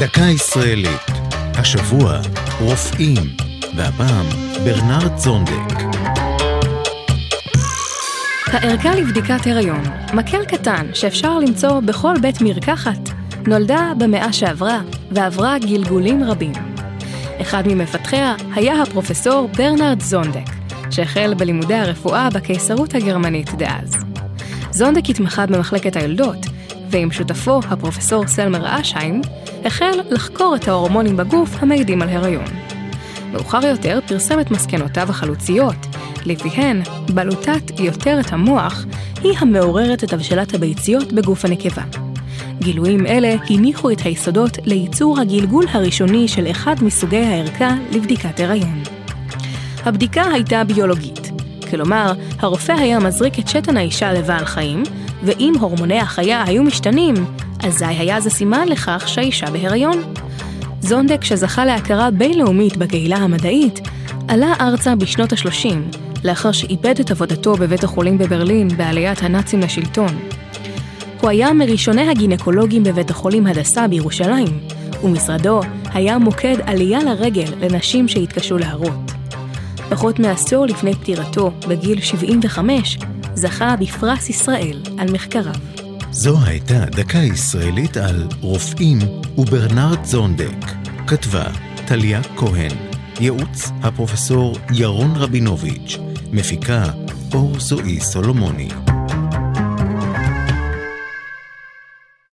דקה ישראלית. השבוע רופאים, והפעם ברנרד זונדק. הערכה לבדיקת הריון, מקל קטן שאפשר למצוא בכל בית מרקחת, נולדה במאה שעברה ועברה גלגולים רבים. אחד ממפתחיה היה הפרופסור ברנרד זונדק, שהחל בלימודי הרפואה בקיסרות הגרמנית דאז. זונדק התמחה במחלקת היולדות, ועם שותפו, הפרופסור סלמר אשהיים, החל לחקור את ההורמונים בגוף המעידים על הריון. מאוחר יותר פרסם את מסקנותיו החלוציות, לפיהן בלוטת יותרת המוח היא המעוררת את הבשלת הביציות בגוף הנקבה. גילויים אלה הניחו את היסודות לייצור הגלגול הראשוני של אחד מסוגי הערכה לבדיקת הריון. הבדיקה הייתה ביולוגית, כלומר, הרופא היה מזריק את שתן האישה לבעל חיים, ואם הורמוני החיה היו משתנים, אזי היה זה סימן לכך שהאישה בהיריון. זונדק, שזכה להכרה בינלאומית בקהילה המדעית, עלה ארצה בשנות ה-30, לאחר שאיבד את עבודתו בבית החולים בברלין בעליית הנאצים לשלטון. הוא היה מראשוני הגינקולוגים בבית החולים הדסה בירושלים, ומשרדו היה מוקד עלייה לרגל לנשים שהתקשו להרות. פחות מעשור לפני פטירתו, בגיל 75, זכה בפרס ישראל על מחקריו. זו הייתה דקה ישראלית על רופאים וברנרד זונדק. כתבה טליה כהן. ייעוץ הפרופסור ירון רבינוביץ'. מפיקה אור זועי סולומוני.